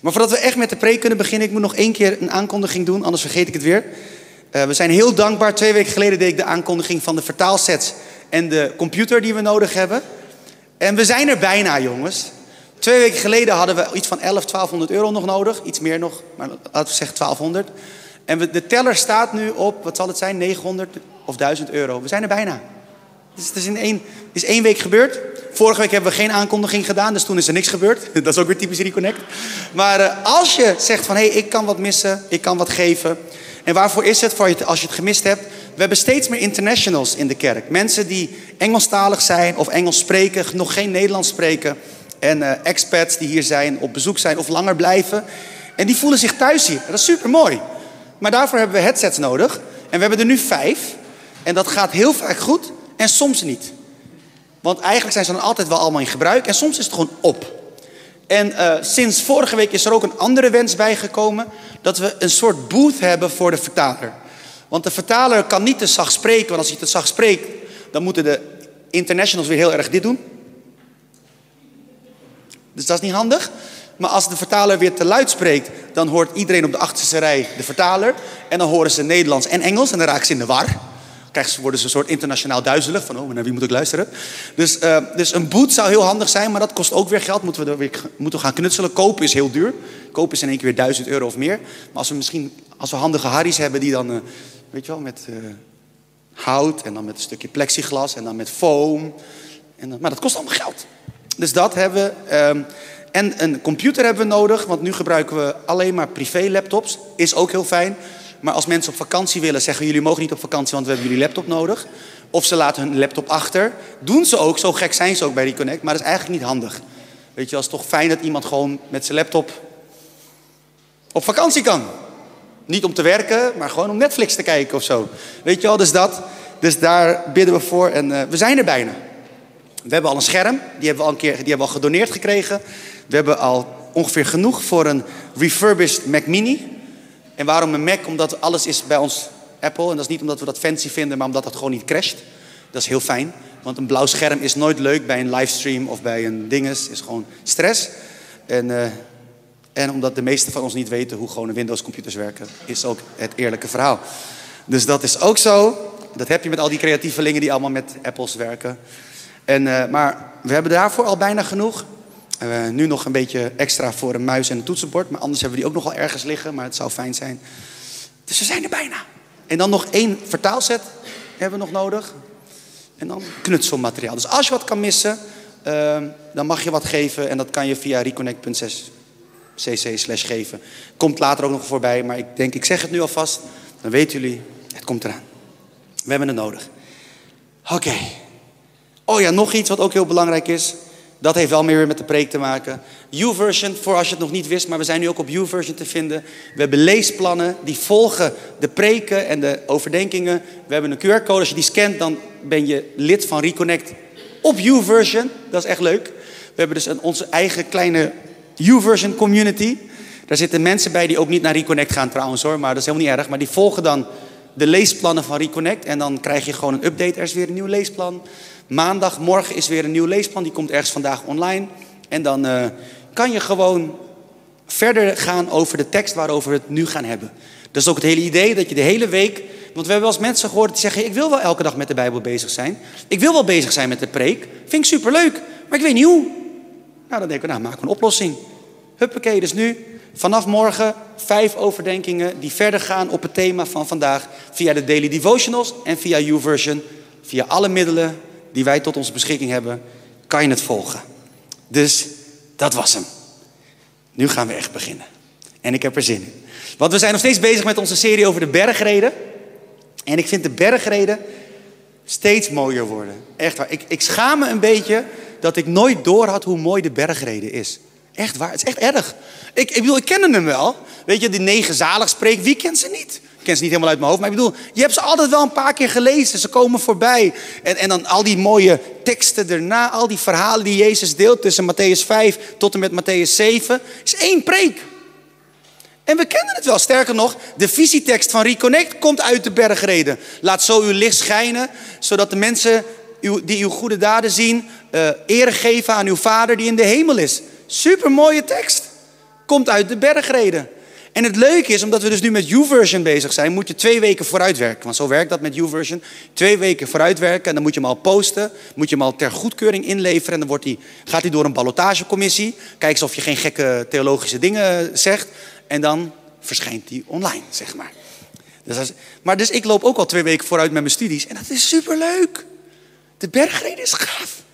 Maar voordat we echt met de preek kunnen beginnen, ik moet nog één keer een aankondiging doen, anders vergeet ik het weer. Uh, we zijn heel dankbaar. Twee weken geleden deed ik de aankondiging van de vertaalsets en de computer die we nodig hebben. En we zijn er bijna, jongens. Twee weken geleden hadden we iets van 11, 1200 euro nog nodig. Iets meer nog, maar laten we zeggen 1200. En de teller staat nu op, wat zal het zijn, 900 of 1000 euro. We zijn er bijna. Dus het is in één, is één week gebeurd. Vorige week hebben we geen aankondiging gedaan, dus toen is er niks gebeurd. Dat is ook weer typisch Reconnect. Maar uh, als je zegt van, hé, hey, ik kan wat missen, ik kan wat geven. En waarvoor is het? Voor je, als je het gemist hebt. We hebben steeds meer internationals in de kerk. Mensen die Engelstalig zijn of Engels spreken, nog geen Nederlands spreken. En uh, expats die hier zijn, op bezoek zijn of langer blijven. En die voelen zich thuis hier. Dat is super mooi. Maar daarvoor hebben we headsets nodig. En we hebben er nu vijf. En dat gaat heel vaak goed en soms niet. Want eigenlijk zijn ze dan altijd wel allemaal in gebruik en soms is het gewoon op. En uh, sinds vorige week is er ook een andere wens bijgekomen. Dat we een soort booth hebben voor de vertaler. Want de vertaler kan niet te zacht spreken. Want als hij te zacht spreekt, dan moeten de internationals weer heel erg dit doen. Dus dat is niet handig. Maar als de vertaler weer te luid spreekt, dan hoort iedereen op de achterste rij de vertaler. En dan horen ze Nederlands en Engels en dan raken ze in de war. Krijgen worden ze een soort internationaal duizelig. Van, oh, naar wie moet ik luisteren? Dus, uh, dus een boot zou heel handig zijn, maar dat kost ook weer geld. Moeten we, er weer, moeten we gaan knutselen. Kopen is heel duur. Kopen is in één keer weer 1000 euro of meer. Maar als we misschien, als we handige harries hebben die dan, uh, weet je wel, met uh, hout en dan met een stukje plexiglas en dan met foam. En maar dat kost allemaal geld. Dus dat hebben we. Um, en een computer hebben we nodig, want nu gebruiken we alleen maar privé laptops. Is ook heel fijn. Maar als mensen op vakantie willen, zeggen jullie mogen niet op vakantie, want we hebben jullie laptop nodig. Of ze laten hun laptop achter. Doen ze ook, zo gek zijn ze ook bij Reconnect, maar dat is eigenlijk niet handig. Weet je, het is toch fijn dat iemand gewoon met zijn laptop op vakantie kan. Niet om te werken, maar gewoon om Netflix te kijken of zo. Weet je wel, dus dat. Dus daar bidden we voor en uh, we zijn er bijna. We hebben al een scherm, die hebben we al een keer die hebben we al gedoneerd gekregen. We hebben al ongeveer genoeg voor een refurbished Mac Mini. En waarom een Mac? Omdat alles is bij ons Apple. En dat is niet omdat we dat fancy vinden, maar omdat dat gewoon niet crasht. Dat is heel fijn. Want een blauw scherm is nooit leuk bij een livestream of bij een dinges. is gewoon stress. En, uh, en omdat de meesten van ons niet weten hoe gewone Windows computers werken, is ook het eerlijke verhaal. Dus dat is ook zo. Dat heb je met al die creatievelingen die allemaal met Apples werken. En, uh, maar we hebben daarvoor al bijna genoeg. Uh, nu nog een beetje extra voor een muis en een toetsenbord. Maar anders hebben we die ook nog wel ergens liggen. Maar het zou fijn zijn. Dus we zijn er bijna. En dan nog één vertaalset hebben we nog nodig. En dan knutselmateriaal. Dus als je wat kan missen, uh, dan mag je wat geven. En dat kan je via reconnect.cc slash geven. Komt later ook nog voorbij. Maar ik denk, ik zeg het nu alvast. Dan weten jullie, het komt eraan. We hebben het nodig. Oké. Oh ja, nog iets wat ook heel belangrijk is. Dat heeft wel meer weer met de preek te maken. YouVersion, voor als je het nog niet wist, maar we zijn nu ook op YouVersion te vinden. We hebben leesplannen die volgen de preken en de overdenkingen. We hebben een QR-code. Als je die scant, dan ben je lid van Reconnect op YouVersion. Dat is echt leuk. We hebben dus een, onze eigen kleine YouVersion community. Daar zitten mensen bij die ook niet naar Reconnect gaan trouwens hoor, maar dat is helemaal niet erg. Maar die volgen dan de leesplannen van Reconnect en dan krijg je gewoon een update. Er is weer een nieuw leesplan. Maandag, morgen is weer een nieuw leesplan. Die komt ergens vandaag online. En dan uh, kan je gewoon verder gaan over de tekst waarover we het nu gaan hebben. Dat is ook het hele idee dat je de hele week. Want we hebben wel eens mensen gehoord die zeggen: Ik wil wel elke dag met de Bijbel bezig zijn. Ik wil wel bezig zijn met de preek. Vind ik superleuk, maar ik weet niet hoe. Nou, dan denken we: Nou, we een oplossing. Huppakee, dus nu vanaf morgen vijf overdenkingen die verder gaan op het thema van vandaag. Via de Daily Devotionals en via YouVersion. Via alle middelen die wij tot onze beschikking hebben, kan je het volgen. Dus dat was hem. Nu gaan we echt beginnen. En ik heb er zin in. Want we zijn nog steeds bezig met onze serie over de bergreden. En ik vind de bergreden steeds mooier worden. Echt waar. Ik, ik schaam me een beetje dat ik nooit door had hoe mooi de bergreden is. Echt waar. Het is echt erg. Ik, ik bedoel, ik ken hem wel. Weet je, die negen zalig. Wie kent ze niet? ken ze niet helemaal uit mijn hoofd. Maar ik bedoel, je hebt ze altijd wel een paar keer gelezen. Ze komen voorbij. En, en dan al die mooie teksten erna. Al die verhalen die Jezus deelt tussen Matthäus 5 tot en met Matthäus 7. Is één preek. En we kennen het wel. Sterker nog, de visietekst van Reconnect komt uit de bergreden. Laat zo uw licht schijnen, zodat de mensen die uw goede daden zien, uh, eer geven aan uw Vader die in de hemel is. Super mooie tekst. komt uit de bergreden. En het leuke is, omdat we dus nu met YouVersion bezig zijn, moet je twee weken vooruit werken. Want zo werkt dat met YouVersion. Twee weken vooruit werken en dan moet je hem al posten. Moet je hem al ter goedkeuring inleveren. En dan wordt die, gaat hij door een ballotagecommissie. Kijk eens of je geen gekke theologische dingen zegt. En dan verschijnt die online, zeg maar. Dus maar dus ik loop ook al twee weken vooruit met mijn studies. En dat is superleuk. De bergreden is gaaf.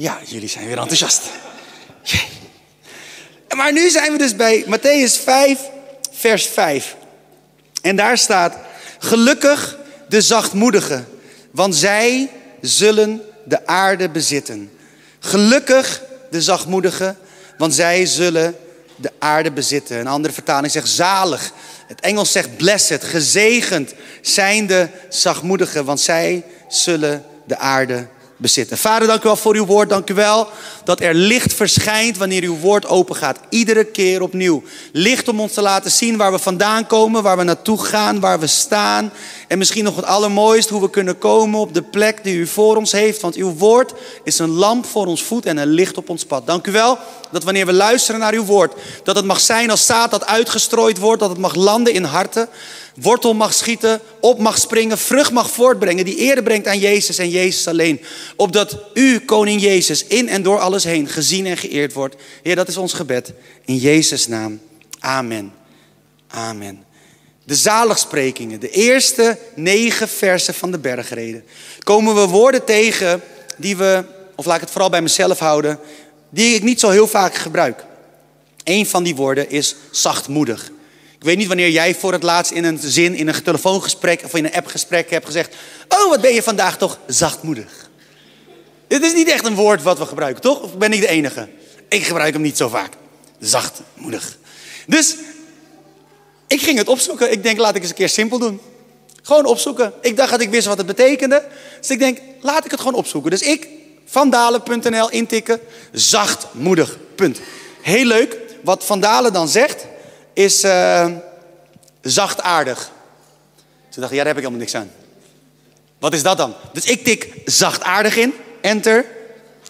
Ja, jullie zijn weer enthousiast. Maar nu zijn we dus bij Matthäus 5, vers 5. En daar staat: Gelukkig de zachtmoedigen, want zij zullen de aarde bezitten. Gelukkig de zachtmoedigen, want zij zullen de aarde bezitten. Een andere vertaling zegt zalig. Het Engels zegt blessed, gezegend zijn de zachtmoedigen, want zij zullen de aarde bezitten. Vader, dank u wel voor uw woord. Dank u wel dat er licht verschijnt wanneer uw woord open gaat. Iedere keer opnieuw. Licht om ons te laten zien waar we vandaan komen, waar we naartoe gaan, waar we staan. En misschien nog het allermooist, hoe we kunnen komen op de plek die u voor ons heeft. Want uw woord is een lamp voor ons voet en een licht op ons pad. Dank u wel dat wanneer we luisteren naar uw woord, dat het mag zijn als zaad dat uitgestrooid wordt, dat het mag landen in harten wortel mag schieten, op mag springen, vrucht mag voortbrengen, die ere brengt aan Jezus en Jezus alleen. Opdat u, koning Jezus, in en door alles heen gezien en geëerd wordt. Heer, dat is ons gebed. In Jezus' naam. Amen. Amen. De zaligsprekingen, de eerste negen versen van de bergreden. Komen we woorden tegen die we, of laat ik het vooral bij mezelf houden, die ik niet zo heel vaak gebruik. Een van die woorden is zachtmoedig. Ik weet niet wanneer jij voor het laatst in een zin, in een telefoongesprek of in een appgesprek hebt gezegd: Oh, wat ben je vandaag toch zachtmoedig. Het is niet echt een woord wat we gebruiken, toch? Of ben ik de enige? Ik gebruik hem niet zo vaak. Zachtmoedig. Dus ik ging het opzoeken. Ik denk, laat ik eens een keer simpel doen. Gewoon opzoeken. Ik dacht dat ik wist wat het betekende. Dus ik denk, laat ik het gewoon opzoeken. Dus ik, vandalen.nl intikken, zachtmoedig. Punt. Heel leuk. Wat Vandalen dan zegt, is uh, zachtaardig. Ze dachten, ja, daar heb ik helemaal niks aan. Wat is dat dan? Dus ik tik zachtaardig in, enter.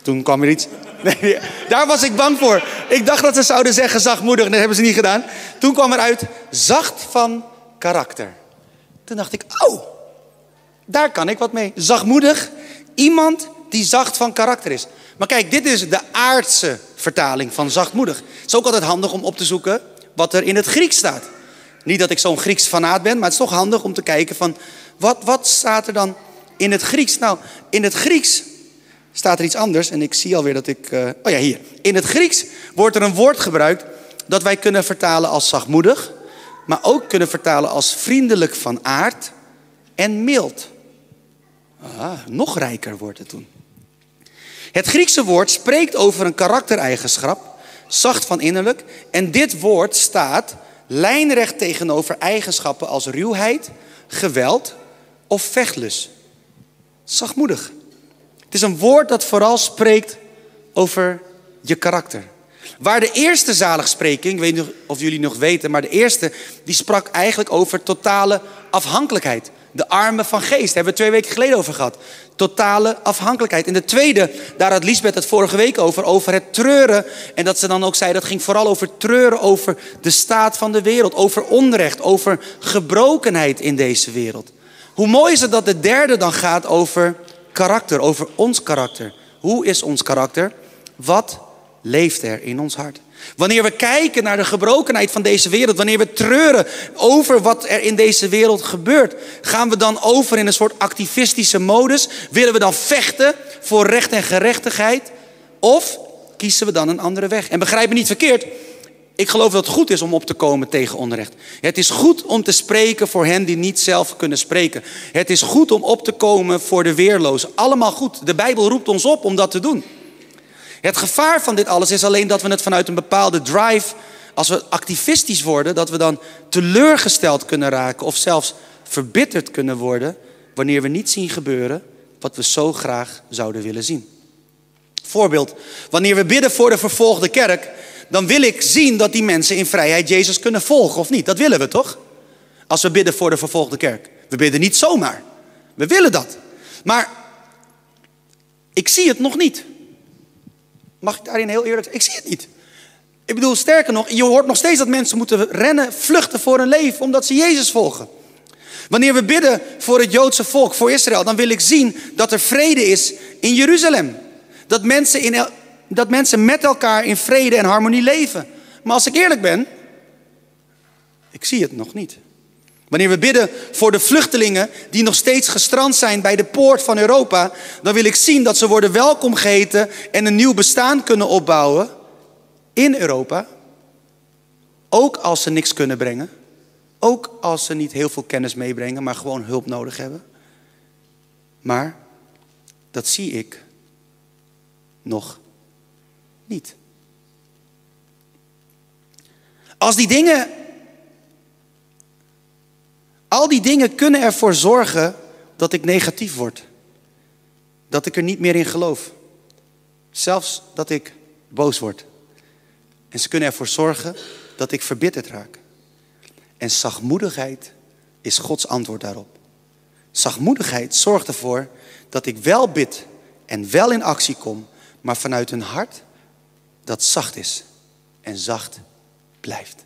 Toen kwam er iets. Daar was ik bang voor. Ik dacht dat ze zouden zeggen zachtmoedig, dat hebben ze niet gedaan. Toen kwam eruit zacht van karakter. Toen dacht ik, oh, daar kan ik wat mee. Zachtmoedig, iemand die zacht van karakter is. Maar kijk, dit is de aardse vertaling van zachtmoedig. Het is ook altijd handig om op te zoeken wat er in het Grieks staat. Niet dat ik zo'n Grieks fanaat ben, maar het is toch handig om te kijken van wat, wat staat er dan in het Grieks? Nou, in het Grieks staat er iets anders en ik zie alweer dat ik. Uh, oh ja, hier. In het Grieks wordt er een woord gebruikt dat wij kunnen vertalen als zachtmoedig, maar ook kunnen vertalen als vriendelijk van aard en mild. Ah, nog rijker wordt het toen. Het Griekse woord spreekt over een karaktereigenschap zacht van innerlijk. En dit woord staat lijnrecht tegenover eigenschappen als ruwheid, geweld of vechtlus. Zachtmoedig. Het is een woord dat vooral spreekt over je karakter. Waar de eerste zaligspreking, ik weet niet of jullie nog weten, maar de eerste, die sprak eigenlijk over totale afhankelijkheid. De armen van geest, daar hebben we twee weken geleden over gehad. Totale afhankelijkheid. En de tweede, daar had Lisbeth het vorige week over, over het treuren. En dat ze dan ook zei, dat ging vooral over treuren over de staat van de wereld. Over onrecht, over gebrokenheid in deze wereld. Hoe mooi is het dat de derde dan gaat over karakter, over ons karakter. Hoe is ons karakter? Wat leeft er in ons hart? Wanneer we kijken naar de gebrokenheid van deze wereld, wanneer we treuren over wat er in deze wereld gebeurt, gaan we dan over in een soort activistische modus? Willen we dan vechten voor recht en gerechtigheid? Of kiezen we dan een andere weg? En begrijp me niet verkeerd, ik geloof dat het goed is om op te komen tegen onrecht. Het is goed om te spreken voor hen die niet zelf kunnen spreken. Het is goed om op te komen voor de weerlozen. Allemaal goed. De Bijbel roept ons op om dat te doen. Het gevaar van dit alles is alleen dat we het vanuit een bepaalde drive, als we activistisch worden, dat we dan teleurgesteld kunnen raken of zelfs verbitterd kunnen worden wanneer we niet zien gebeuren wat we zo graag zouden willen zien. Voorbeeld, wanneer we bidden voor de vervolgde kerk, dan wil ik zien dat die mensen in vrijheid Jezus kunnen volgen of niet. Dat willen we toch? Als we bidden voor de vervolgde kerk. We bidden niet zomaar. We willen dat. Maar ik zie het nog niet. Mag ik daarin heel eerlijk zijn? Ik zie het niet. Ik bedoel, sterker nog, je hoort nog steeds dat mensen moeten rennen, vluchten voor hun leven, omdat ze Jezus volgen. Wanneer we bidden voor het Joodse volk, voor Israël, dan wil ik zien dat er vrede is in Jeruzalem. Dat mensen, in, dat mensen met elkaar in vrede en harmonie leven. Maar als ik eerlijk ben, ik zie het nog niet. Wanneer we bidden voor de vluchtelingen die nog steeds gestrand zijn bij de poort van Europa, dan wil ik zien dat ze worden welkom geheten en een nieuw bestaan kunnen opbouwen in Europa. Ook als ze niks kunnen brengen. Ook als ze niet heel veel kennis meebrengen, maar gewoon hulp nodig hebben. Maar dat zie ik nog niet. Als die dingen, al die dingen kunnen ervoor zorgen dat ik negatief word. Dat ik er niet meer in geloof. Zelfs dat ik boos word. En ze kunnen ervoor zorgen dat ik verbitterd raak. En zachtmoedigheid is Gods antwoord daarop. Zachtmoedigheid zorgt ervoor dat ik wel bid en wel in actie kom, maar vanuit een hart dat zacht is en zacht blijft.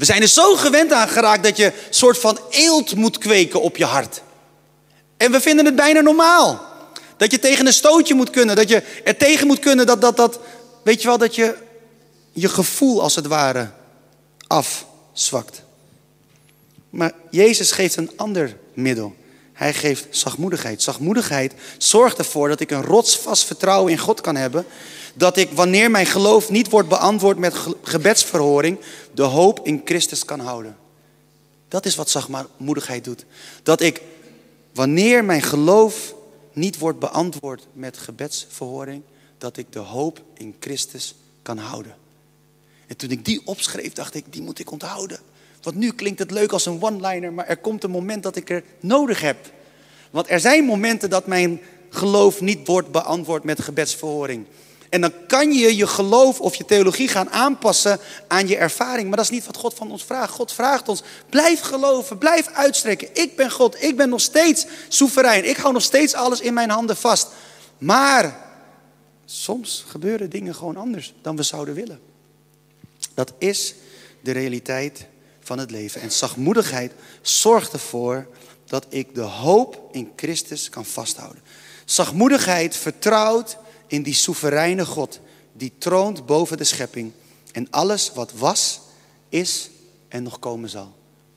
We zijn er zo gewend aan geraakt dat je een soort van eelt moet kweken op je hart. En we vinden het bijna normaal. Dat je tegen een stootje moet kunnen, dat je er tegen moet kunnen dat, dat, dat, weet je wel, dat je je gevoel als het ware afzwakt. Maar Jezus geeft een ander middel. Hij geeft zachtmoedigheid. Zachtmoedigheid zorgt ervoor dat ik een rotsvast vertrouwen in God kan hebben. Dat ik, wanneer mijn geloof niet wordt beantwoord met gebedsverhoring, de hoop in Christus kan houden. Dat is wat zachtmoedigheid doet. Dat ik, wanneer mijn geloof niet wordt beantwoord met gebedsverhoring, dat ik de hoop in Christus kan houden. En toen ik die opschreef, dacht ik, die moet ik onthouden. Want nu klinkt het leuk als een one-liner, maar er komt een moment dat ik er nodig heb. Want er zijn momenten dat mijn geloof niet wordt beantwoord met gebedsverhoring. En dan kan je je geloof of je theologie gaan aanpassen aan je ervaring. Maar dat is niet wat God van ons vraagt. God vraagt ons, blijf geloven, blijf uitstrekken. Ik ben God, ik ben nog steeds soeverein. Ik hou nog steeds alles in mijn handen vast. Maar soms gebeuren dingen gewoon anders dan we zouden willen. Dat is de realiteit van het leven. En zachtmoedigheid zorgt ervoor dat ik de hoop in Christus kan vasthouden. Zachtmoedigheid vertrouwt in die soevereine God die troont boven de schepping en alles wat was, is en nog komen zal.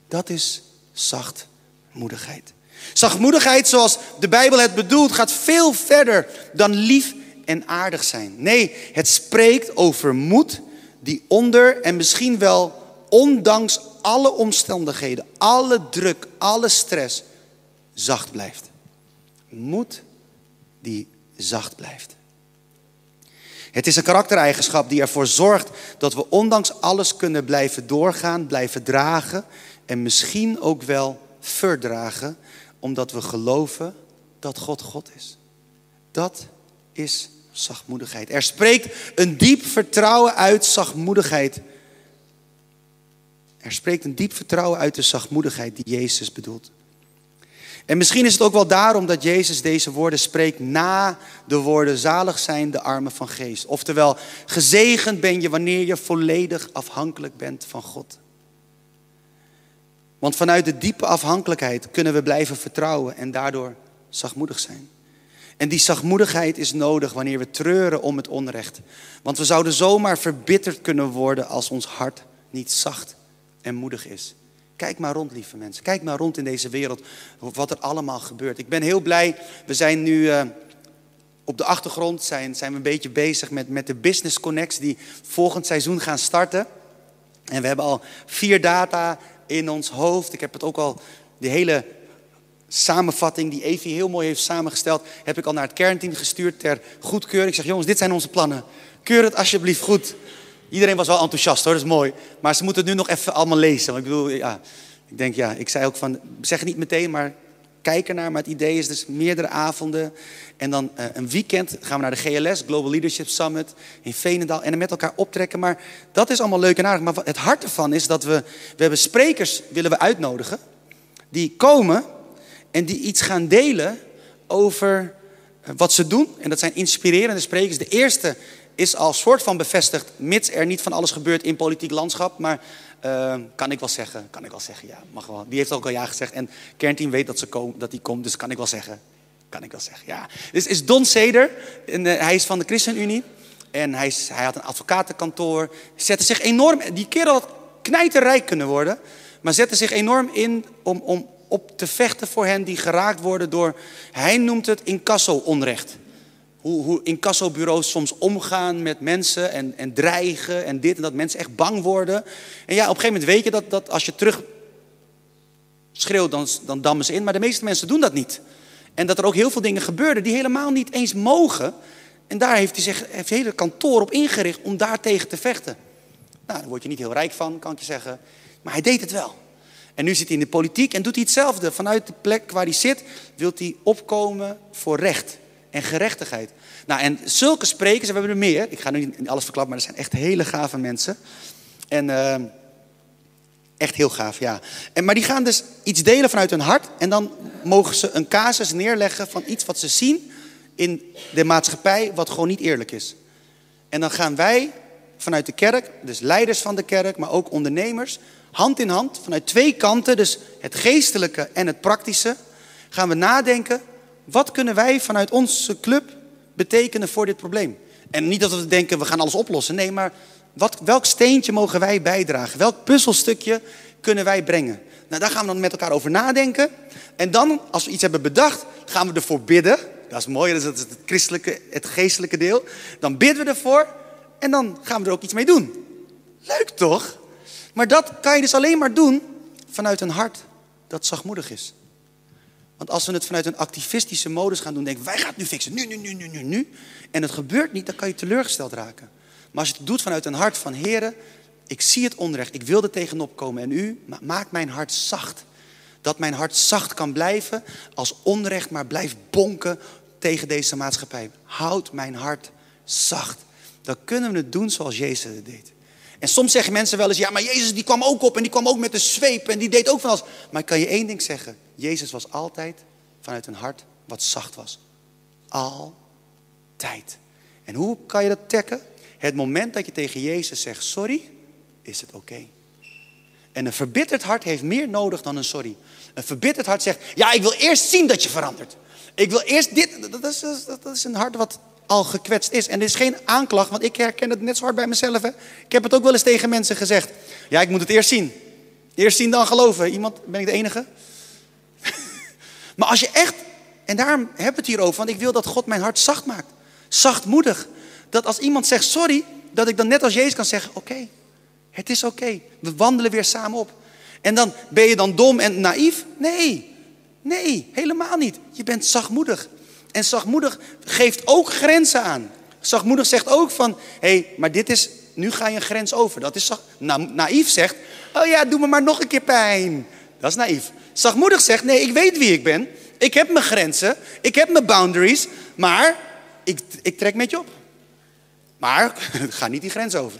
Dat is zachtmoedigheid. Zachtmoedigheid, zoals de Bijbel het bedoelt, gaat veel verder dan lief en aardig zijn. Nee, het spreekt over moed die onder en misschien wel ondanks alle omstandigheden, alle druk, alle stress, zacht blijft. Moed die zacht blijft. Het is een karaktereigenschap die ervoor zorgt dat we ondanks alles kunnen blijven doorgaan, blijven dragen en misschien ook wel verdragen, omdat we geloven dat God God is. Dat is zachtmoedigheid. Er spreekt een diep vertrouwen uit zachtmoedigheid er spreekt een diep vertrouwen uit de zachtmoedigheid die Jezus bedoelt. En misschien is het ook wel daarom dat Jezus deze woorden spreekt na de woorden zalig zijn de armen van geest. Oftewel, gezegend ben je wanneer je volledig afhankelijk bent van God. Want vanuit de diepe afhankelijkheid kunnen we blijven vertrouwen en daardoor zachtmoedig zijn. En die zachtmoedigheid is nodig wanneer we treuren om het onrecht. Want we zouden zomaar verbitterd kunnen worden als ons hart niet zacht en moedig is. Kijk maar rond, lieve mensen. Kijk maar rond in deze wereld wat er allemaal gebeurt. Ik ben heel blij. We zijn nu uh, op de achtergrond zijn, zijn we een beetje bezig met, met de Business Connects die volgend seizoen gaan starten. En we hebben al vier data in ons hoofd. Ik heb het ook al, de hele samenvatting die Evie heel mooi heeft samengesteld, heb ik al naar het kernteam gestuurd ter goedkeuring. Ik zeg, jongens, dit zijn onze plannen. Keur het alsjeblieft goed. Iedereen was wel enthousiast hoor, dat is mooi. Maar ze moeten het nu nog even allemaal lezen. Want ik bedoel, ja, ik denk ja, ik zei ook van, zeg niet meteen, maar kijk ernaar. Maar het idee is dus meerdere avonden. En dan uh, een weekend gaan we naar de GLS, Global Leadership Summit, in Veenendaal. En dan met elkaar optrekken. Maar dat is allemaal leuk en aardig. Maar het hart ervan is dat we, we hebben sprekers willen we uitnodigen. Die komen en die iets gaan delen over eh, wat ze doen. En dat zijn inspirerende sprekers. De eerste is al soort van bevestigd, mits er niet van alles gebeurt in politiek landschap. Maar uh, kan ik wel zeggen, kan ik wel zeggen, ja, mag wel. Die heeft ook al ja gezegd. En kernteam weet dat, ze komen, dat die komt, dus kan ik wel zeggen. Kan ik wel zeggen, ja. Dus is Don Seder, en, uh, hij is van de ChristenUnie. En hij, is, hij had een advocatenkantoor. Zette zich enorm, die kerel had knijterrijk kunnen worden. Maar zette zich enorm in om, om op te vechten voor hen die geraakt worden door, hij noemt het incasso-onrecht. Hoe, hoe incassobureaus soms omgaan met mensen en, en dreigen en dit en dat mensen echt bang worden. En ja, op een gegeven moment weet je dat, dat als je terug schreeuwt, dan, dan dammen ze in. Maar de meeste mensen doen dat niet. En dat er ook heel veel dingen gebeurden die helemaal niet eens mogen. En daar heeft hij zich heeft hele kantoor op ingericht om daartegen te vechten. Nou, daar word je niet heel rijk van, kan ik je zeggen. Maar hij deed het wel. En nu zit hij in de politiek en doet hij hetzelfde. Vanuit de plek waar hij zit, wil hij opkomen voor recht en gerechtigheid. Nou, en zulke sprekers, we hebben er meer. Ik ga nu niet alles verklappen, maar er zijn echt hele gave mensen. En uh, echt heel gaaf, ja. En, maar die gaan dus iets delen vanuit hun hart. En dan mogen ze een casus neerleggen van iets wat ze zien in de maatschappij, wat gewoon niet eerlijk is. En dan gaan wij vanuit de kerk, dus leiders van de kerk, maar ook ondernemers, hand in hand, vanuit twee kanten, dus het geestelijke en het praktische, gaan we nadenken, wat kunnen wij vanuit onze club betekenen voor dit probleem? En niet dat we denken, we gaan alles oplossen. Nee, maar wat, welk steentje mogen wij bijdragen? Welk puzzelstukje kunnen wij brengen? Nou, daar gaan we dan met elkaar over nadenken. En dan, als we iets hebben bedacht, gaan we ervoor bidden. Dat is mooi, dat is het christelijke, het geestelijke deel. Dan bidden we ervoor en dan gaan we er ook iets mee doen. Leuk toch? Maar dat kan je dus alleen maar doen vanuit een hart dat zachtmoedig is. Want als we het vanuit een activistische modus gaan doen, denken wij gaan het nu fixen, nu, nu, nu, nu, nu, nu. En het gebeurt niet, dan kan je teleurgesteld raken. Maar als je het doet vanuit een hart van Heren, ik zie het onrecht, ik wil er tegenop komen. En u maakt mijn hart zacht. Dat mijn hart zacht kan blijven als onrecht maar blijft bonken tegen deze maatschappij. Houd mijn hart zacht. Dan kunnen we het doen zoals Jezus het deed. En soms zeggen mensen wel eens, ja, maar Jezus die kwam ook op en die kwam ook met de zweep en die deed ook van alles. Maar ik kan je één ding zeggen. Jezus was altijd vanuit een hart wat zacht was. Altijd. En hoe kan je dat tekken? Het moment dat je tegen Jezus zegt sorry, is het oké. En een verbitterd hart heeft meer nodig dan een sorry. Een verbitterd hart zegt, ja, ik wil eerst zien dat je verandert. Ik wil eerst dit. Dat is, dat is een hart wat al gekwetst is. En dit is geen aanklacht, want ik herken het net zo hard bij mezelf. Ik heb het ook wel eens tegen mensen gezegd. Ja, ik moet het eerst zien. Eerst zien dan geloven. Iemand, ben ik de enige? Maar als je echt, en daarom hebben we het hier over, want ik wil dat God mijn hart zacht maakt. Zachtmoedig. Dat als iemand zegt sorry, dat ik dan net als Jezus kan zeggen, oké, het is oké. We wandelen weer samen op. En dan ben je dan dom en naïef? Nee, nee, helemaal niet. Je bent zachtmoedig. En zachtmoedig geeft ook grenzen aan. Zachtmoedig zegt ook van, hé, hey, maar dit is, nu ga je een grens over. Dat is zacht, na, naïef zegt, oh ja, doe me maar nog een keer pijn. Dat is naïef. Zachtmoedig zegt, nee, ik weet wie ik ben. Ik heb mijn grenzen, ik heb mijn boundaries, maar ik, ik trek met je op. Maar ga niet die grens over.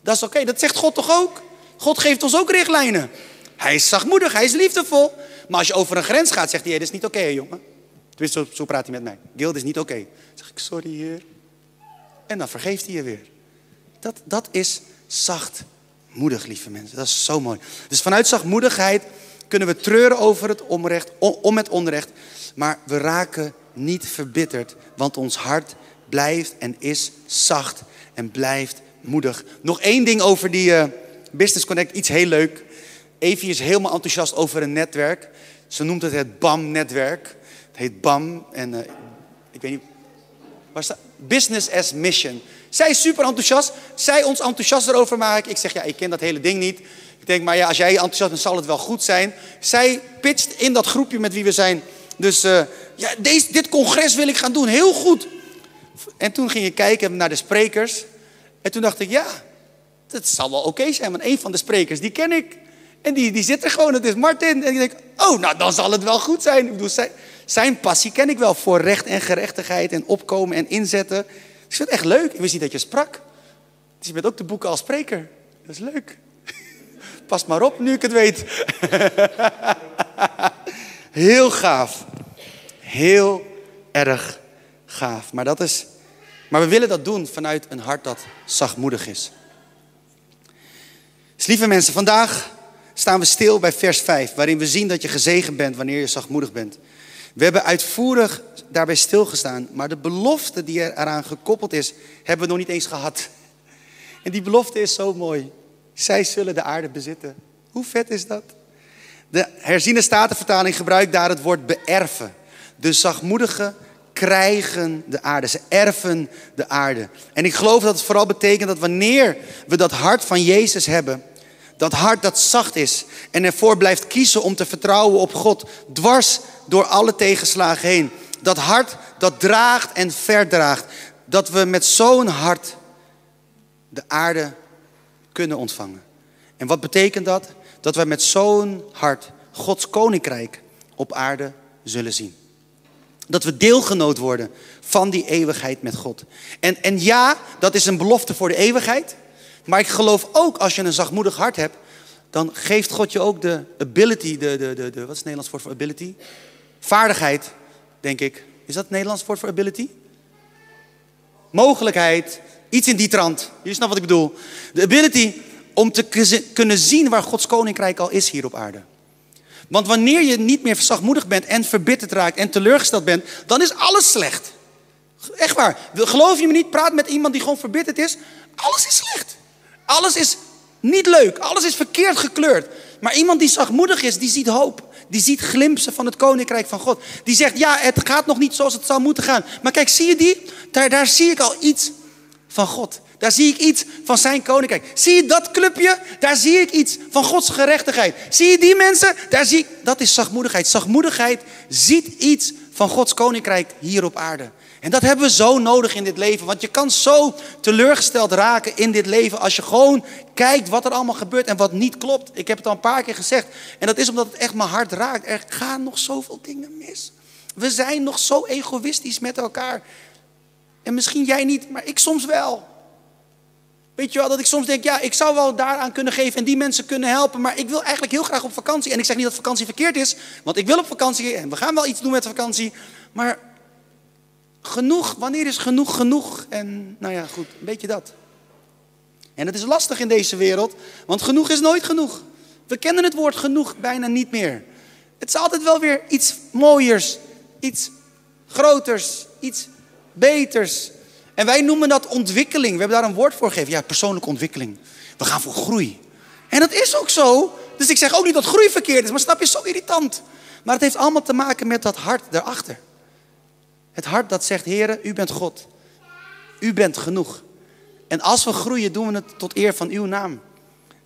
Dat is oké, dat zegt God toch ook? God geeft ons ook richtlijnen. Hij is zachtmoedig, hij is liefdevol. Maar als je over een grens gaat, zegt hij, hey, dat is niet oké, jongen. Tenminste, zo, praat hij met mij. Gil, dit is niet oké. Zeg ik, sorry heer. En dan vergeeft hij je weer. Dat, dat is zachtmoedig, lieve mensen. Dat is zo mooi. Dus vanuit zachtmoedigheid kunnen we treuren over het onrecht, om het onrecht. Maar we raken niet verbitterd, want ons hart blijft en is zacht en blijft moedig. Nog één ding over die uh, Business Connect, iets heel leuk. Evie is helemaal enthousiast over een netwerk. Ze noemt het het BAM-netwerk. Het heet BAM en uh, ik weet niet, waar staat? Business as Mission. Zij is super enthousiast. Zij ons enthousiast erover maken. Ik zeg, ja, ik ken dat hele ding niet. Ik denk, maar ja, als jij enthousiast bent, zal het wel goed zijn. Zij pitcht in dat groepje met wie we zijn. Dus uh, ja, deze, dit congres wil ik gaan doen. Heel goed. En toen ging ik kijken naar de sprekers. En toen dacht ik, ja, dat zal wel oké zijn. Want een van de sprekers, die ken ik. En die, die zit er gewoon, dat is Martin. En ik denk, oh, nou dan zal het wel goed zijn. Ik bedoel, zijn, zijn passie ken ik wel voor recht en gerechtigheid en opkomen en inzetten. Ik vind het echt leuk. Ik wist niet dat je sprak. Dus je bent ook de boeken als spreker. Dat is leuk. Pas maar op nu ik het weet. Heel gaaf. Heel erg gaaf. Maar dat is Maar we willen dat doen vanuit een hart dat zachtmoedig is. Dus lieve mensen, vandaag staan we stil bij vers 5, waarin we zien dat je gezegend bent wanneer je zachtmoedig bent. We hebben uitvoerig daarbij stilgestaan, maar de belofte die er eraan gekoppeld is, hebben we nog niet eens gehad. En die belofte is zo mooi. Zij zullen de aarde bezitten. Hoe vet is dat? De herziene statenvertaling gebruikt daar het woord beërven. De zachtmoedigen krijgen de aarde. Ze erven de aarde. En ik geloof dat het vooral betekent dat wanneer we dat hart van Jezus hebben, dat hart dat zacht is en ervoor blijft kiezen om te vertrouwen op God, dwars door alle tegenslagen heen. Dat hart dat draagt en verdraagt. Dat we met zo'n hart de aarde kunnen ontvangen. En wat betekent dat? Dat wij met zo'n hart Gods koninkrijk op aarde zullen zien. Dat we deelgenoot worden van die eeuwigheid met God. En, en ja, dat is een belofte voor de eeuwigheid. Maar ik geloof ook als je een zachtmoedig hart hebt, dan geeft God je ook de ability, de, de, de, de wat is het Nederlands woord voor ability? Vaardigheid, denk ik. Is dat het Nederlands woord voor ability? Mogelijkheid, iets in die trant. Jullie snappen wat ik bedoel. De ability om te kunnen zien waar Gods koninkrijk al is hier op aarde. Want wanneer je niet meer zachtmoedig bent en verbitterd raakt en teleurgesteld bent, dan is alles slecht. Echt waar. Geloof je me niet? Praat met iemand die gewoon verbitterd is. Alles is slecht. Alles is niet leuk. Alles is verkeerd gekleurd. Maar iemand die zachtmoedig is, die ziet hoop. Die ziet glimpsen van het koninkrijk van God. Die zegt, ja, het gaat nog niet zoals het zou moeten gaan. Maar kijk, zie je die? Daar zie ik al iets van God. Daar zie ik iets van zijn koninkrijk. Zie je dat clubje? Daar zie ik iets van Gods gerechtigheid. Zie je die mensen? Daar zie ik, dat is zachtmoedigheid. Zachtmoedigheid ziet iets van Gods koninkrijk hier op aarde. En dat hebben we zo nodig in dit leven. Want je kan zo teleurgesteld raken in dit leven als je gewoon kijkt wat er allemaal gebeurt en wat niet klopt. Ik heb het al een paar keer gezegd. En dat is omdat het echt mijn hart raakt. Er gaan nog zoveel dingen mis. We zijn nog zo egoïstisch met elkaar. En misschien jij niet, maar ik soms wel. Weet je wel, dat ik soms denk, ja, ik zou wel daaraan kunnen geven en die mensen kunnen helpen, maar ik wil eigenlijk heel graag op vakantie. En ik zeg niet dat vakantie verkeerd is, want ik wil op vakantie en we gaan wel iets doen met vakantie. Maar genoeg, wanneer is genoeg genoeg? En nou ja, goed, een beetje dat. En het is lastig in deze wereld, want genoeg is nooit genoeg. We kennen het woord genoeg bijna niet meer. Het is altijd wel weer iets mooiers, iets groters, iets beters. En wij noemen dat ontwikkeling. We hebben daar een woord voor gegeven. Ja, persoonlijke ontwikkeling. We gaan voor groei. En dat is ook zo. Dus ik zeg ook niet dat groei verkeerd is, maar snap je, zo irritant. Maar het heeft allemaal te maken met dat hart daarachter. Het hart dat zegt, Heer, u bent God. U bent genoeg. En als we groeien, doen we het tot eer van uw naam.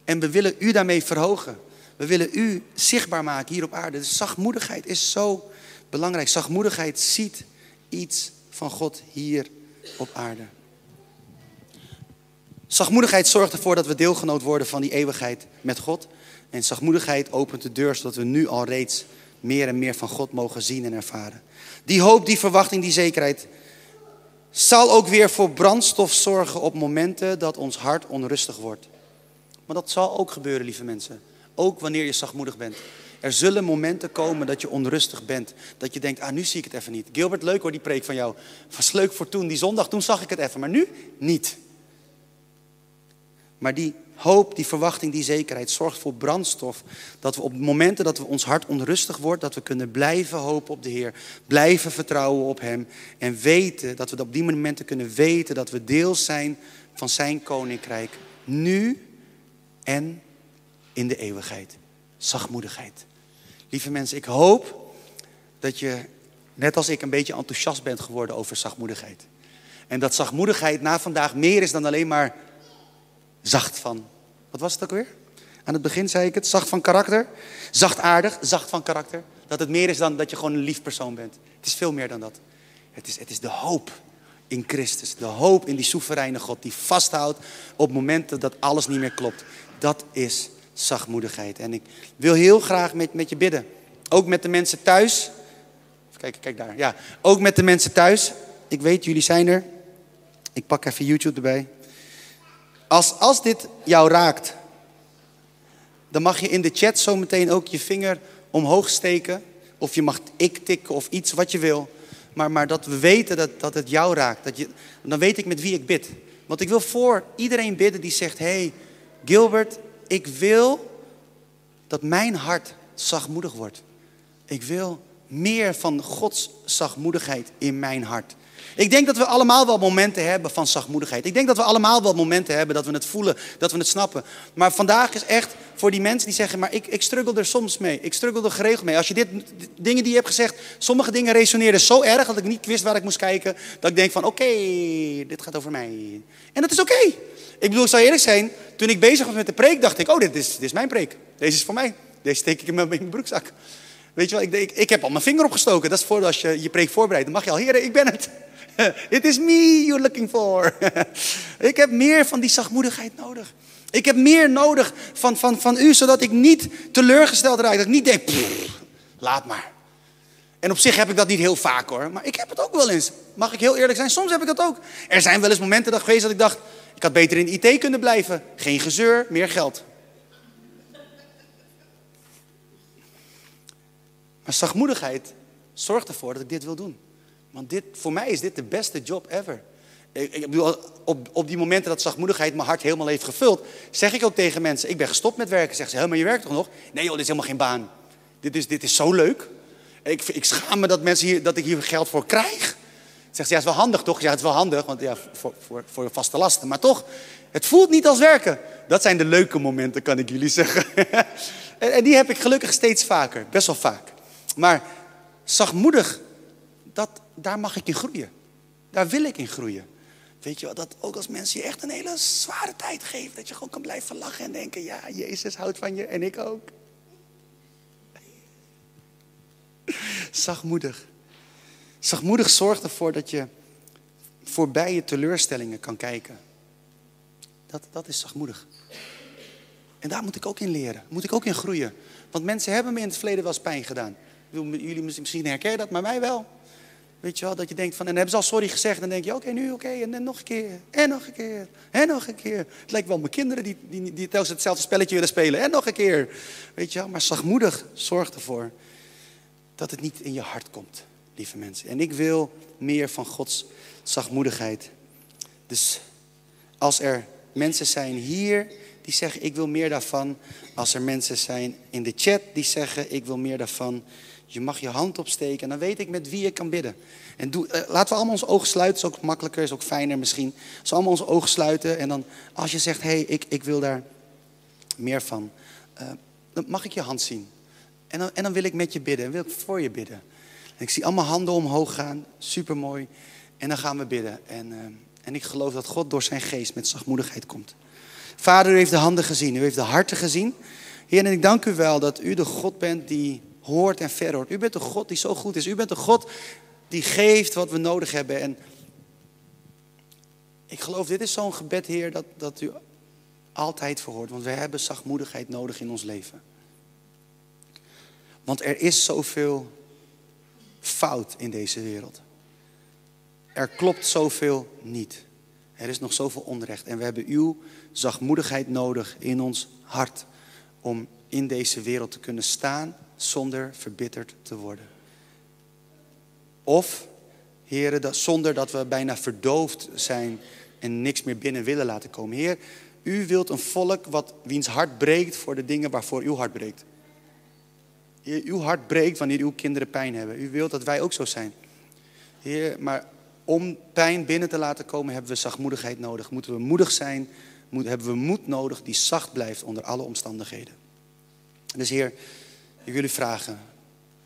En we willen u daarmee verhogen. We willen u zichtbaar maken hier op aarde. Dus zachtmoedigheid is zo belangrijk. Zachtmoedigheid ziet iets van God hier op aarde. Zachtmoedigheid zorgt ervoor dat we deelgenoot worden van die eeuwigheid met God. En zachtmoedigheid opent de deur zodat we nu al reeds meer en meer van God mogen zien en ervaren. Die hoop, die verwachting, die zekerheid zal ook weer voor brandstof zorgen op momenten dat ons hart onrustig wordt. Maar dat zal ook gebeuren, lieve mensen. Ook wanneer je zachtmoedig bent. Er zullen momenten komen dat je onrustig bent. Dat je denkt, ah nu zie ik het even niet. Gilbert, leuk hoor die preek van jou. Was leuk voor toen, die zondag, toen zag ik het even. Maar nu niet. Maar die hoop, die verwachting, die zekerheid zorgt voor brandstof. Dat we op momenten dat we ons hart onrustig wordt, dat we kunnen blijven hopen op de Heer. Blijven vertrouwen op Hem. En weten, dat we op die momenten kunnen weten dat we deel zijn van Zijn Koninkrijk. Nu en in de eeuwigheid. Zachtmoedigheid. Lieve mensen, ik hoop dat je, net als ik, een beetje enthousiast bent geworden over zachtmoedigheid. En dat zachtmoedigheid na vandaag meer is dan alleen maar zacht van. Wat was het ook weer? Aan het begin zei ik het, zacht van karakter. Zachtaardig, zacht van karakter. Dat het meer is dan dat je gewoon een lief persoon bent. Het is veel meer dan dat. Het is, het is de hoop in Christus. De hoop in die soevereine God die vasthoudt op momenten dat alles niet meer klopt. Dat is zachtmoedigheid. En ik wil heel graag met, met je bidden. Ook met de mensen thuis. Kijken, kijk daar. Ja, ook met de mensen thuis. Ik weet, jullie zijn er. Ik pak even YouTube erbij. Als, als dit jou raakt, dan mag je in de chat zometeen ook je vinger omhoog steken. Of je mag ik tikken of iets wat je wil. maar, maar dat we weten dat, dat het jou raakt. Dat je, dan weet ik met wie ik bid. Want ik wil voor iedereen bidden die zegt: hey, Gilbert, ik wil dat mijn hart zachtmoedig wordt. Ik wil meer van Gods zachtmoedigheid in mijn hart. Ik denk dat we allemaal wel momenten hebben van zachtmoedigheid. Ik denk dat we allemaal wel momenten hebben dat we het voelen, dat we het snappen. Maar vandaag is echt voor die mensen die zeggen, maar ik, ik struggle er soms mee. Ik struggle er geregeld mee. Als je dit, dingen die je hebt gezegd, sommige dingen resoneerden zo erg dat ik niet wist waar ik moest kijken. Dat ik denk van, oké, dit gaat over mij. En dat is oké. Ik bedoel, ik zal eerlijk zijn, toen ik bezig was met de preek, dacht ik, oh, dit is, dit is mijn preek. Deze is voor mij. Deze steek ik in mijn, in mijn broekzak. Weet je wel, ik, ik, heb al mijn vinger opgestoken. Dat is voor als je je preek voorbereidt. Dan mag je al, heren, ik ben het. It is me you're looking for. ik heb meer van die zachtmoedigheid nodig. Ik heb meer nodig van, van, van u, zodat ik niet teleurgesteld raak. Dat ik niet denk, laat maar. En op zich heb ik dat niet heel vaak hoor. Maar ik heb het ook wel eens. Mag ik heel eerlijk zijn? Soms heb ik dat ook. Er zijn wel eens momenten dat geweest dat ik dacht, ik had beter in IT kunnen blijven. Geen gezeur, meer geld. Maar zachtmoedigheid zorgt ervoor dat ik dit wil doen. Want dit, voor mij is dit de beste job ever. Ik, bedoel, op, op die momenten dat zachtmoedigheid mijn hart helemaal heeft gevuld, zeg ik ook tegen mensen: Ik ben gestopt met werken. Zeggen ze: maar je werkt toch nog? Nee, joh, dit is helemaal geen baan. Dit is, dit is zo leuk. Ik, ik schaam me dat, mensen hier, dat ik hier geld voor krijg. Zegt ze: Ja, is wel handig toch? Ja, het is wel handig, want ja, voor, voor, voor vaste lasten. Maar toch, het voelt niet als werken. Dat zijn de leuke momenten, kan ik jullie zeggen. en, en die heb ik gelukkig steeds vaker, best wel vaak. Maar zachtmoedig, dat, daar mag ik in groeien. Daar wil ik in groeien. Weet je wel, dat ook als mensen je echt een hele zware tijd geven, dat je gewoon kan blijven lachen en denken, ja, Jezus houdt van je en ik ook. Zachtmoedig. Zachtmoedig zorgt ervoor dat je voorbij je teleurstellingen kan kijken. Dat, dat is zachtmoedig. En daar moet ik ook in leren. Moet ik ook in groeien. Want mensen hebben me in het verleden wel eens pijn gedaan. Jullie misschien herkennen dat, maar mij wel. Weet je wel, dat je denkt van, en hebben ze al sorry gezegd. En dan denk je, oké, nu oké, en dan nog een keer. En nog een keer. En nog een keer. Het lijkt wel mijn kinderen die, die, die telkens hetzelfde spelletje willen spelen. En nog een keer. Weet je wel, maar zachtmoedig zorgt ervoor dat het niet in je hart komt, lieve mensen. En ik wil meer van Gods zachtmoedigheid. Dus als er mensen zijn hier die zeggen, ik wil meer daarvan. Als er mensen zijn in de chat die zeggen, ik wil meer daarvan. Je mag je hand opsteken en dan weet ik met wie ik kan bidden. En doe, eh, laten we allemaal onze ogen sluiten. is ook makkelijker, is ook fijner misschien. Als we allemaal onze ogen sluiten en dan als je zegt, hé, hey, ik, ik wil daar meer van. Uh, dan mag ik je hand zien. En dan, en dan wil ik met je bidden en wil ik voor je bidden. Ik zie allemaal handen omhoog gaan, super mooi. En dan gaan we bidden. En, uh, en ik geloof dat God door zijn geest met zachtmoedigheid komt. Vader, u heeft de handen gezien, u heeft de harten gezien. Heer, en ik dank u wel dat u de God bent die hoort en verhoort. U bent de God die zo goed is. U bent de God die geeft wat we nodig hebben. En ik geloof, dit is zo'n gebed, Heer, dat, dat u altijd verhoort. Want we hebben zachtmoedigheid nodig in ons leven. Want er is zoveel fout in deze wereld. Er klopt zoveel niet. Er is nog zoveel onrecht. En we hebben uw zachtmoedigheid nodig in ons hart. Om in deze wereld te kunnen staan zonder verbitterd te worden. Of, heren, dat, zonder dat we bijna verdoofd zijn en niks meer binnen willen laten komen. Heer, u wilt een volk wat, wiens hart breekt voor de dingen waarvoor uw hart breekt. Heer, uw hart breekt wanneer uw kinderen pijn hebben. U wilt dat wij ook zo zijn. Heer, maar om pijn binnen te laten komen hebben we zachtmoedigheid nodig. Moeten we moedig zijn, moet, hebben we moed nodig die zacht blijft onder alle omstandigheden. Dus Heer, ik wil u vragen,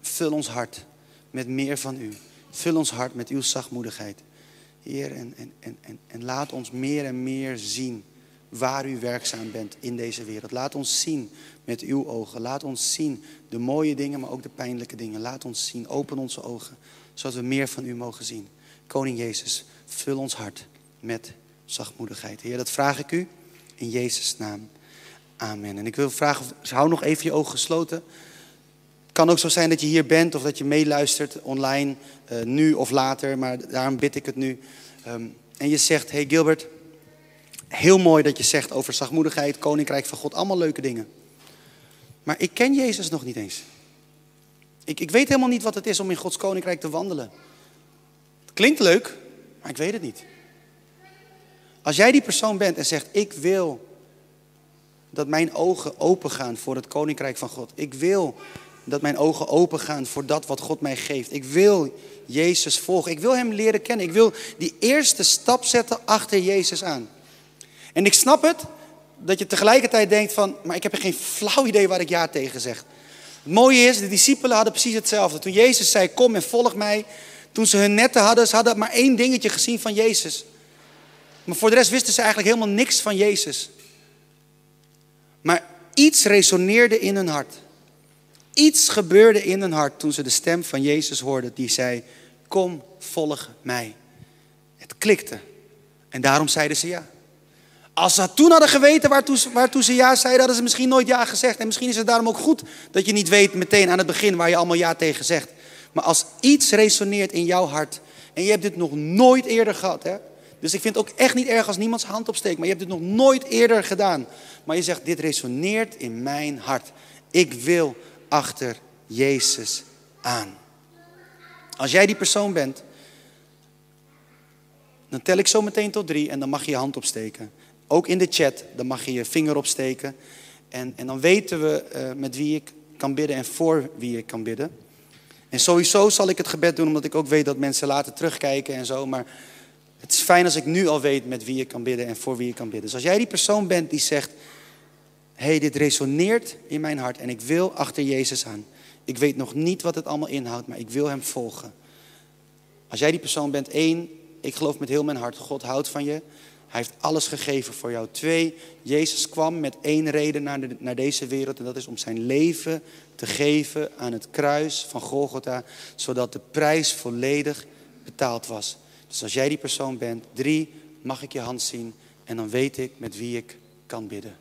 vul ons hart met meer van u. Vul ons hart met uw zachtmoedigheid. Heer, en, en, en, en laat ons meer en meer zien waar u werkzaam bent in deze wereld. Laat ons zien met uw ogen. Laat ons zien de mooie dingen, maar ook de pijnlijke dingen. Laat ons zien, open onze ogen, zodat we meer van u mogen zien. Koning Jezus, vul ons hart met zachtmoedigheid. Heer, dat vraag ik u in Jezus' naam. Amen. En ik wil vragen, hou nog even je ogen gesloten. Het kan ook zo zijn dat je hier bent of dat je meeluistert online, uh, nu of later, maar daarom bid ik het nu. Um, en je zegt, hey Gilbert, heel mooi dat je zegt over zachtmoedigheid, koninkrijk van God, allemaal leuke dingen. Maar ik ken Jezus nog niet eens. Ik, ik weet helemaal niet wat het is om in Gods koninkrijk te wandelen. Klinkt leuk, maar ik weet het niet. Als jij die persoon bent en zegt: Ik wil dat mijn ogen open gaan voor het koninkrijk van God. Ik wil dat mijn ogen open gaan voor dat wat God mij geeft. Ik wil Jezus volgen. Ik wil Hem leren kennen. Ik wil die eerste stap zetten achter Jezus aan. En ik snap het dat je tegelijkertijd denkt van, maar ik heb geen flauw idee waar ik ja tegen zeg. Het mooie is, de discipelen hadden precies hetzelfde. Toen Jezus zei, kom en volg mij. Toen ze hun netten hadden, ze hadden maar één dingetje gezien van Jezus. Maar voor de rest wisten ze eigenlijk helemaal niks van Jezus. Maar iets resoneerde in hun hart. Iets gebeurde in hun hart toen ze de stem van Jezus hoorden die zei, kom, volg mij. Het klikte. En daarom zeiden ze ja. Als ze toen hadden geweten waartoe, waartoe ze ja zeiden, hadden ze misschien nooit ja gezegd. En misschien is het daarom ook goed dat je niet weet meteen aan het begin waar je allemaal ja tegen zegt. Maar als iets resoneert in jouw hart, en je hebt dit nog nooit eerder gehad, hè? Dus ik vind het ook echt niet erg als niemand zijn hand opsteekt, maar je hebt dit nog nooit eerder gedaan. Maar je zegt, dit resoneert in mijn hart. Ik wil achter Jezus aan. Als jij die persoon bent, dan tel ik zo meteen tot drie en dan mag je je hand opsteken. Ook in de chat, dan mag je je vinger opsteken. En, en dan weten we uh, met wie ik kan bidden en voor wie ik kan bidden. En sowieso zal ik het gebed doen, omdat ik ook weet dat mensen later terugkijken en zo. Maar het is fijn als ik nu al weet met wie ik kan bidden en voor wie ik kan bidden. Dus als jij die persoon bent die zegt, hey, dit resoneert in mijn hart en ik wil achter Jezus aan. Ik weet nog niet wat het allemaal inhoudt, maar ik wil Hem volgen. Als jij die persoon bent, één, ik geloof met heel mijn hart, God houdt van je. Hij heeft alles gegeven voor jou. Twee, Jezus kwam met één reden naar, naar deze wereld en dat is om zijn leven te geven aan het kruis van Golgotha, zodat de prijs volledig betaald was. Dus als jij die persoon bent, drie, mag ik je hand zien en dan weet ik met wie ik kan bidden.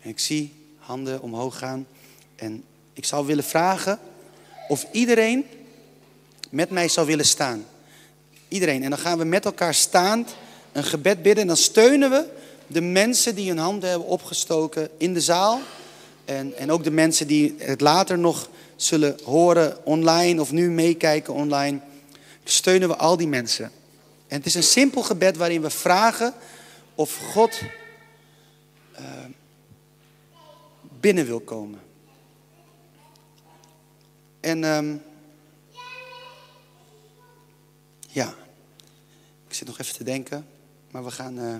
En ik zie handen omhoog gaan. En ik zou willen vragen of iedereen met mij zou willen staan. Iedereen. En dan gaan we met elkaar staand een gebed bidden. En dan steunen we de mensen die hun handen hebben opgestoken in de zaal. En, en ook de mensen die het later nog zullen horen online of nu meekijken online. Steunen we al die mensen. En het is een simpel gebed waarin we vragen of God uh, binnen wil komen. En um, ja, ik zit nog even te denken, maar we gaan. Uh,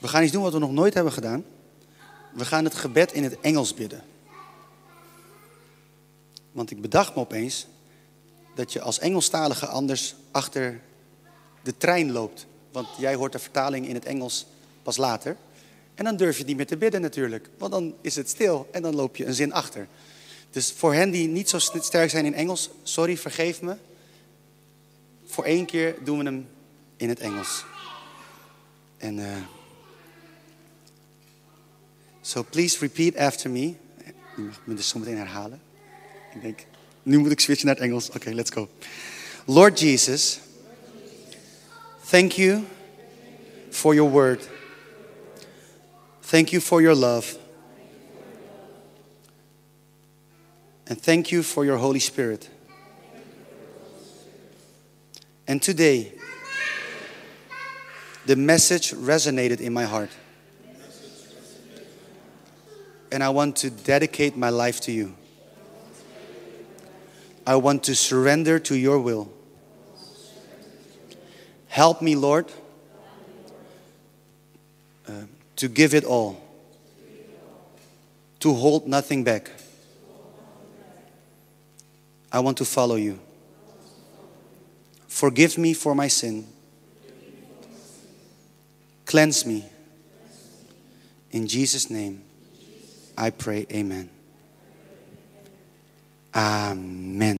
We gaan iets doen wat we nog nooit hebben gedaan. We gaan het gebed in het Engels bidden. Want ik bedacht me opeens dat je als Engelstalige anders achter de trein loopt. Want jij hoort de vertaling in het Engels pas later. En dan durf je niet meer te bidden natuurlijk. Want dan is het stil en dan loop je een zin achter. Dus voor hen die niet zo sterk zijn in Engels, sorry, vergeef me. Voor één keer doen we hem in het Engels. En... Uh, So please repeat after me. Je mag me dus zo meteen herhalen. Ik denk, nu moet ik switchen naar het Engels. Oké, let's go. Lord Jesus, thank you for your word. Thank you for your love. And thank you for your Holy Spirit. And today, the message resonated in my heart. and I want to dedicate my life to you. I want to surrender to your will. Help me, Lord, uh, to give it all, to hold nothing back. I want to follow you. Forgive me for my sin. Cleanse me. In Jesus' name. I pray, amen. Amen.